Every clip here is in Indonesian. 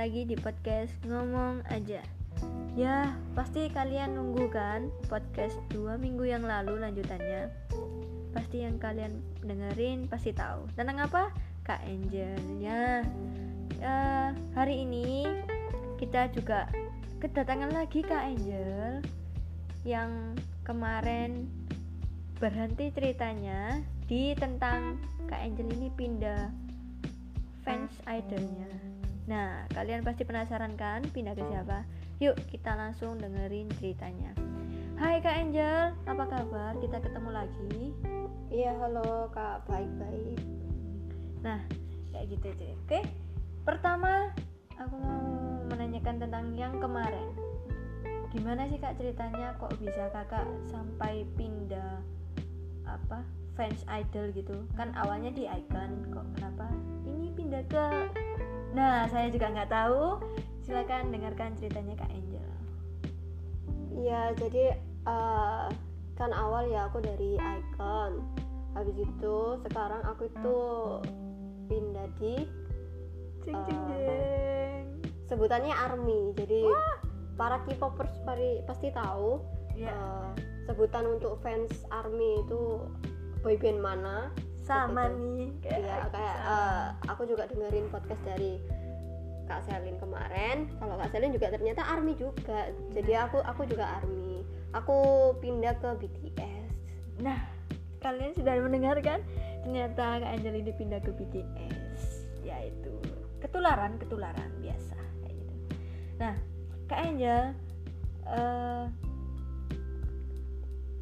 lagi di podcast ngomong aja Ya pasti kalian nunggu kan podcast dua minggu yang lalu lanjutannya Pasti yang kalian dengerin pasti tahu Tentang apa? Kak Angel ya, ya Hari ini kita juga kedatangan lagi Kak Angel Yang kemarin berhenti ceritanya di tentang Kak Angel ini pindah fans idolnya. Nah, kalian pasti penasaran kan pindah ke siapa? Yuk, kita langsung dengerin ceritanya. Hai Kak Angel, apa kabar? Kita ketemu lagi. Iya, halo Kak, baik-baik. Nah, kayak gitu aja. Oke. Pertama, aku mau menanyakan tentang yang kemarin. Gimana sih Kak ceritanya kok bisa Kakak sampai pindah apa? fans idol gitu. Kan awalnya di Icon, kok kenapa ini pindah ke Nah, saya juga nggak tahu. Silakan dengarkan ceritanya Kak Angel. Iya, jadi uh, kan awal ya aku dari Icon. Habis itu sekarang aku itu pindah di Jeng Eh, jeng sebutannya ARMY. Jadi para K-popers pasti tahu Ya, uh, sebutan untuk fans ARMY itu boyband mana. Sama gitu. nih. Iya, kayak sama. uh, aku juga dengerin podcast dari Kak Selin kemarin. Kalau Kak Selin juga ternyata ARMY juga. Jadi aku aku juga ARMY. Aku pindah ke BTS. Nah, kalian sudah mendengarkan ternyata Kak Angel ini pindah ke BTS, yaitu ketularan ketularan biasa kayak gitu. Nah, Kak Angel, eh,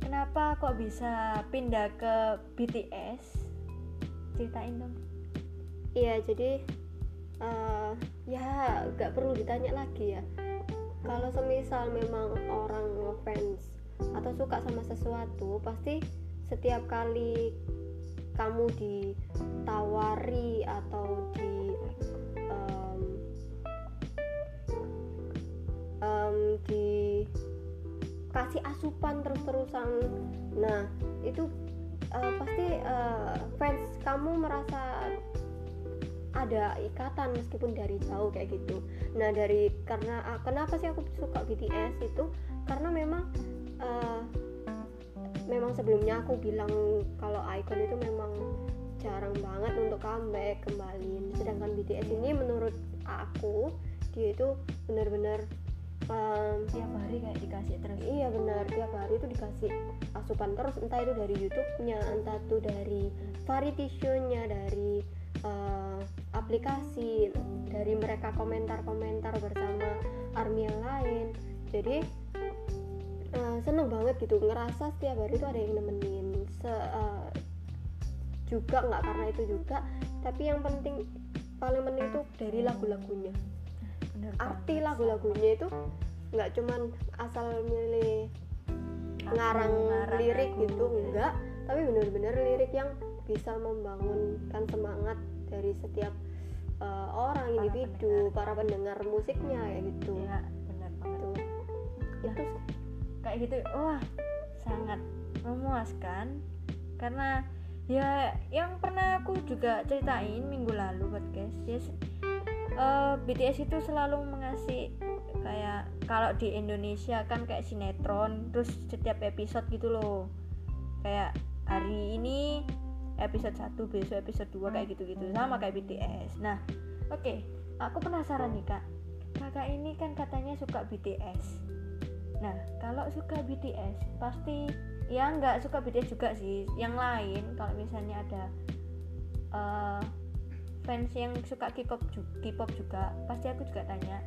kenapa kok bisa pindah ke BTS? Ceritain dong. Iya, jadi uh, ya nggak perlu ditanya lagi ya. Kalau semisal memang orang ngefans atau suka sama sesuatu, pasti setiap kali kamu ditawari atau di em, em, dikasih asupan terus-terusan, nah itu eh, pasti eh, fans kamu merasa ada ikatan meskipun dari jauh kayak gitu. Nah dari karena ah, kenapa sih aku suka BTS itu karena memang eh, memang sebelumnya aku bilang kalau Icon itu memang jarang banget untuk comeback kembali. Sedangkan BTS ini menurut aku dia itu benar-benar em, Tiap hari kayak dikasih terus. Iya benar tiap hari itu dikasih asupan terus entah itu dari YouTube-nya, entah itu dari variety show-nya, dari eh, aplikasi, dari mereka komentar-komentar bersama army yang lain. Jadi eh, seneng banget gitu ngerasa setiap hari itu ada yang nemenin. Se, eh, juga nggak karena itu juga, tapi yang penting paling penting itu dari lagu-lagunya Bener arti lagu-lagunya itu nggak cuman asal milih ngarang ngarang lirik lagu, gitu ya. enggak tapi bener-bener lirik yang bisa membangunkan semangat dari setiap uh, orang Para individu pendengar. para pendengar musiknya ya gitu Iya, benar banget. Tuh. Nah, itu kayak gitu wah sangat memuaskan karena ya yang pernah aku juga ceritain minggu lalu podcast ya s- eh, BTS itu selalu mengasih kayak kalau di Indonesia kan kayak sinetron terus setiap episode gitu loh. Kayak hari ini episode 1 besok episode 2 kayak gitu-gitu. Sama kayak BTS nah oke aku penasaran nih kak. Kakak ini kan katanya suka BTS Nah, kalau suka BTS pasti ya nggak suka BTS juga sih. Yang lain kalau misalnya ada eh, fans yang suka K-pop ju- K-pop juga, pasti aku juga tanya.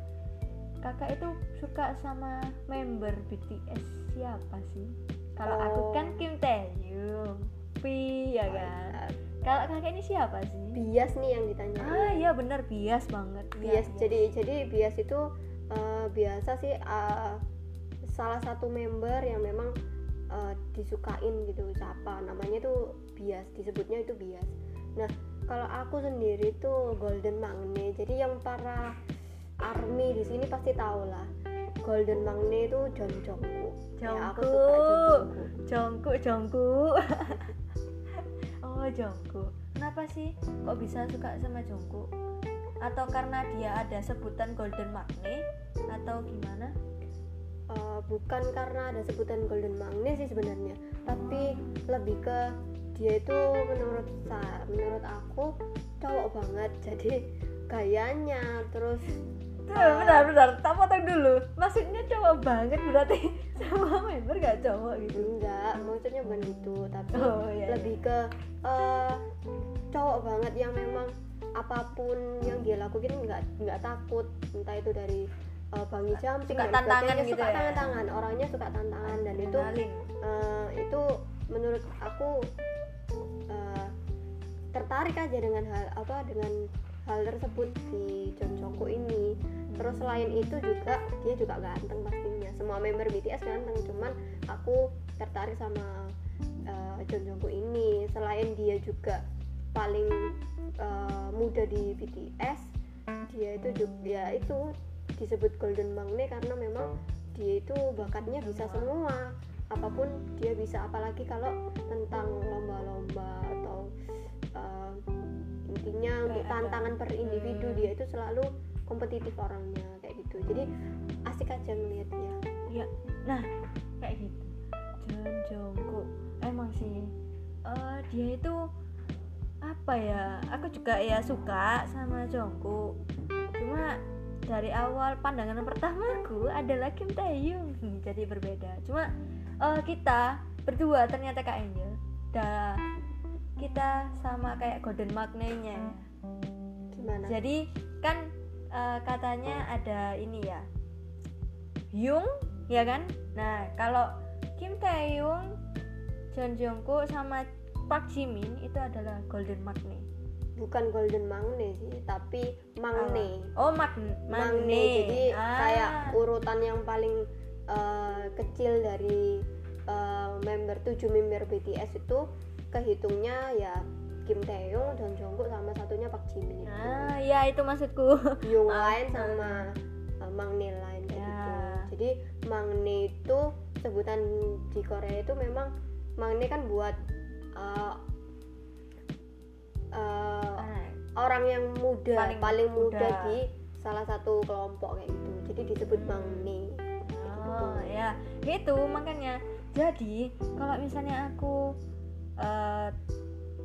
Kakak itu suka sama member BTS siapa sih? Kalau aku Oh. kan Kim Taehyung, Pi ya kan. Kalau kakak ini siapa sih? bias nih yang ditanya Ah iya bener bias banget. Iya, bias iya. jadi jadi bias itu uh, biasa sih uh, salah satu member yang memang uh, disukain gitu siapa namanya tuh bias disebutnya itu bias nah kalau aku sendiri tuh golden magne jadi yang para army di sini pasti tahu lah golden magne itu John ya John Jungkook. Jungkook Jongkok, Jongkok. oh, Jongkok. Kenapa sih kok bisa suka sama Jongkok? atau karena dia ada sebutan golden magne atau gimana uh, bukan karena ada sebutan golden magne sih sebenarnya tapi lebih ke dia itu menurut saya menurut aku cowok banget. Jadi gayanya terus Tuh, bentar bentar tak potong dulu. Maksudnya cowok banget berarti sama member gak cowok gitu? Enggak maksudnya bukan gitu. Tapi Oh, iya, lebih ke uh, cowok banget yang memang apa pun yang dia lakuin nggak nggak takut. Entah itu dari uh, bangi jumping Suka tantangan gitu suka ya? tangan-tangan orangnya suka tantangan. Dan itu Adrenalin. uh, itu menurut aku uh, tertarik aja dengan hal apa dengan hal tersebut di John Jongkook ini. Terus selain itu juga dia juga ganteng pastinya. Semua member BTS ganteng cuman aku tertarik sama uh, John Jongkook ini. Selain dia juga paling uh, muda di BTS dia itu juga ya itu disebut golden magne karena memang dia itu bakatnya bisa semua apa pun dia bisa apalagi kalau tentang lomba-lomba atau uh, intinya untuk tantangan per individu Hmm. dia itu selalu kompetitif orangnya kayak gitu. Jadi asik aja ngeliatnya. Ya nah kayak gitu. John Jongkook emang sih eh, dia itu apa ya aku juga ya suka sama Jongkook cuma dari awal pandangan pertamaku adalah Kim Taehyung Hmm, jadi berbeda. Cuma eh, kita berdua ternyata Kak Angel. Dah kita sama kayak Golden Magne-nya ya gimana? Jadi kan eh, katanya ada ini ya. Hyung ya kan? Nah kalau Kim Taehyung John Jungkook sama Park Jimin itu adalah Golden Magne bukan golden magne sih tapi magne oh Mag magne Magne jadi Ah. kayak urutan yang paling uh, kecil dari uh, member 7 member BTS itu kehitungnya ya Kim Taehyung, Jong Jungkook sama satunya Park Jimin ah ya itu maksudku Yung lain sama uh, Mangne lain kayak Ya. gitu. Jadi Mangne itu sebutan di Korea itu memang Mangne kan buat uh, uh, Ah, orang yang muda Paling paling, muda, muda. di salah satu kelompok kayak gitu. Jadi disebut Mangne. Oh ya, gitu makanya. Jadi kalau misalnya aku eh,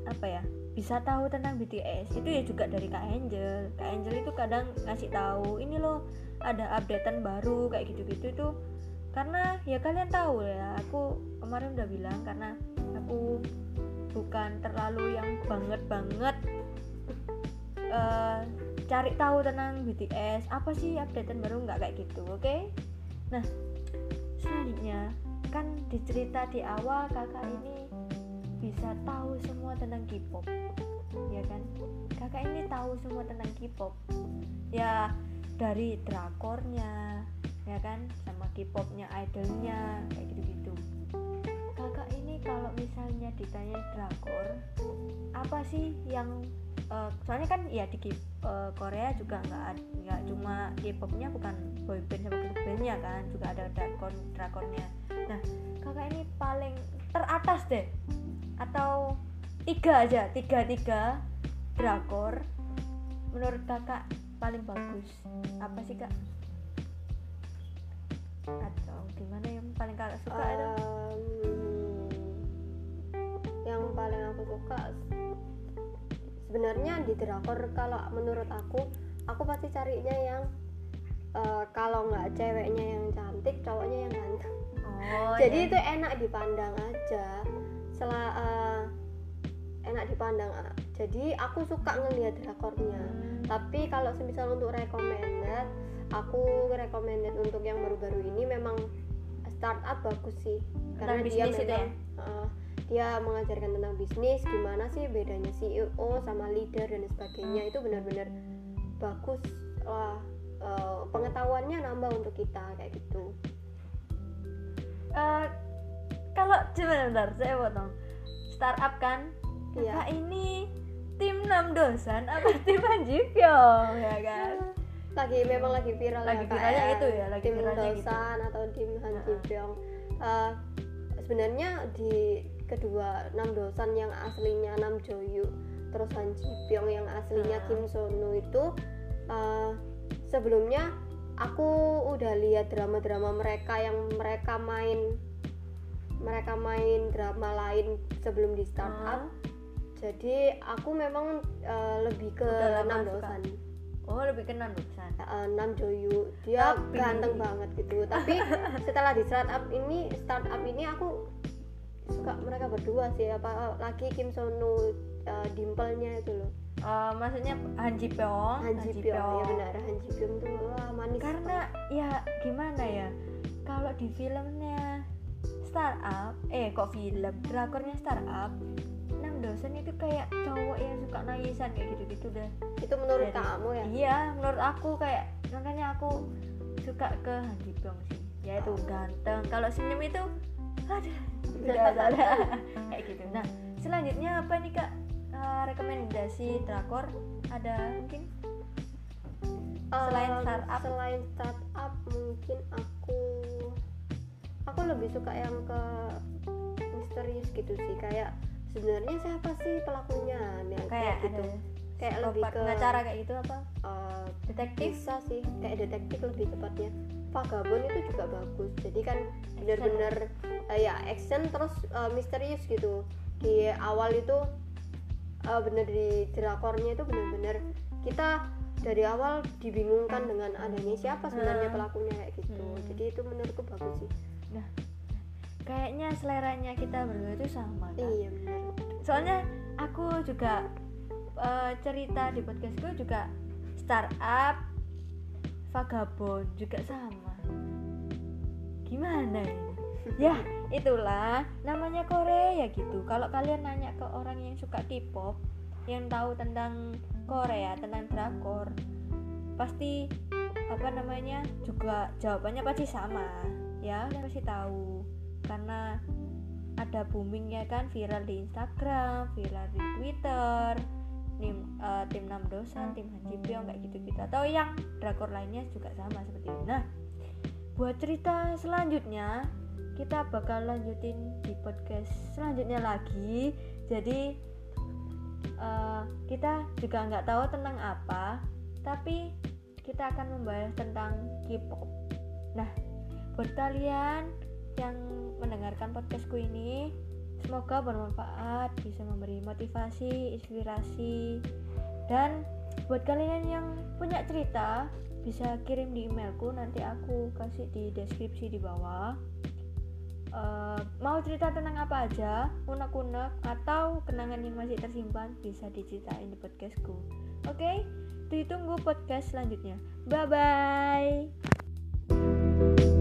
apa ya bisa tahu tentang BTS itu ya juga dari Kak Angel. Kak Angel itu kadang ngasih tahu ini loh ada updatean baru kayak gitu-gitu itu karena ya kalian tahu ya aku kemarin udah bilang karena aku bukan terlalu yang banget banget eh, cari tahu tentang BTS apa sih updatean baru nggak kayak gitu oke nah selanjutnya kan dicerita di awal kakak ini bisa tahu semua tentang K-pop. Ya kan? Kakak ini tahu semua tentang K-pop. Ya dari drakornya ya kan? Sama K-popnya idolnya kayak gitu-gitu. Kakak ini kalau misalnya ditanya drakor apa sih yang eh, soalnya kan ya di eh, Korea juga nggak nggak cuma K-popnya bukan boyband sama girl bandnya kan juga ada drakor drakornya nah kakak ini paling teratas deh. Atau tiga aja tiga tiga drakor menurut kakak paling bagus. Apa sih kak? Atau gimana yang paling kakak suka itu Em, yang paling aku suka sebenarnya di drakor kalau menurut aku aku pasti carinya yang eh, kalau nggak ceweknya yang cantik cowoknya yang ganteng. Oh jadi iya. itu enak dipandang aja. Setelah eh, enak dipandang jadi aku suka ngelihat drakornya. Hmm. tapi kalau semisal untuk recommended aku recommended untuk yang baru-baru ini memang startup bagus sih. Karena Tentang dia memang uh, dia mengajarkan tentang bisnis gimana sih bedanya CEO sama leader dan sebagainya. Itu benar-benar bagus lah uh, pengetahuannya nambah untuk kita kayak gitu. Eh, kalau coba bentar saya potong startup kan? Iya. kakak ini tim 6 dosan apa tim Hanji Pyong ya kan? Lagi memang lagi viral Lagi ya, viralnya kayak itu ya, lagi tim viralnya gitu. Dosan atau tim Han Ji Heeh. Pyong Eh, sebenarnya di kedua enam dosan yang aslinya Nam Joyu terus Han Ji Pyong yang aslinya Heeh. Kim Sonu itu uh, sebelumnya aku udah lihat drama-drama mereka yang mereka main mereka main drama lain sebelum di startup Hmm. jadi aku memang uh, lebih ke Udah lama Nam suka. Dosan oh lebih kenal Dosan uh, Nam Joyu dia Tapi- ganteng banget gitu tapi setelah di startup ini startup ini aku suka mereka berdua sih apa lagi Kim Sonu uh, dimplenya itu loh. Eh, maksudnya Han Ji Pyong? Han Ji Pyong ya benar Han Ji Pyong tuh wah manis karena ya gimana ya? Kalau di filmnya startup eh kok film? Drakornya startup Nam Dosan itu kayak cowok yang suka nangisan kayak gitu-gitu deh itu menurut Jadi- kamu ya? iya menurut aku kayak makanya aku suka ke Han Ji Pyong sih. Ya itu ganteng. Kalau senyum itu aduh udah udah, udah. kayak gitu. Nah selanjutnya apa nih kak? Eh, rekomendasi drakor ada mungkin? Selain startup? selain startup mungkin aku aku lebih suka yang ke misterius gitu sih. Kayak sebenarnya siapa sih pelakunya? Nah, kayak gitu. ada kayak lebih ke pengacara kayak gitu apa? Eh, detektif? bisa sih. Kayak detektif lebih tepatnya Vagabond itu juga bagus jadi kan bener-bener eh, ya action terus eh, misterius gitu di awal itu eh, bener di drakornya itu bener-bener kita dari awal dibingungkan dengan adanya siapa sebenarnya Hmm. pelakunya kayak gitu Hmm. jadi itu menurutku bagus sih kayaknya seleranya kita berdua itu sama kan? iya bener soalnya aku juga eh, cerita di podcastku juga startup vagabond juga sama. Gimana ini? Ya itulah namanya Korea gitu. Kalau kalian nanya ke orang yang suka K-pop yang tahu tentang Korea tentang drakor pasti apa namanya juga jawabannya pasti sama. Ya kalian pasti tahu. Karena ada boomingnya kan viral di Instagram, viral di Twitter, tim eh, tim Nam Dosan, tim Han Ji Pyong kayak gitu-gitu atau yang drakor lainnya juga sama seperti itu. Nah, buat cerita selanjutnya kita bakal lanjutin di podcast selanjutnya lagi. Jadi eh, kita juga nggak tahu tentang apa, tapi kita akan membahas tentang K-pop. Nah, buat kalian yang mendengarkan podcastku ini semoga bermanfaat bisa memberi motivasi inspirasi. Dan buat kalian yang punya cerita bisa kirim di emailku nanti aku kasih di deskripsi di bawah. Eh, mau cerita tentang apa aja unek-unek atau kenangan yang masih tersimpan bisa diceritain di podcastku. Oke ditunggu podcast selanjutnya. Bye bye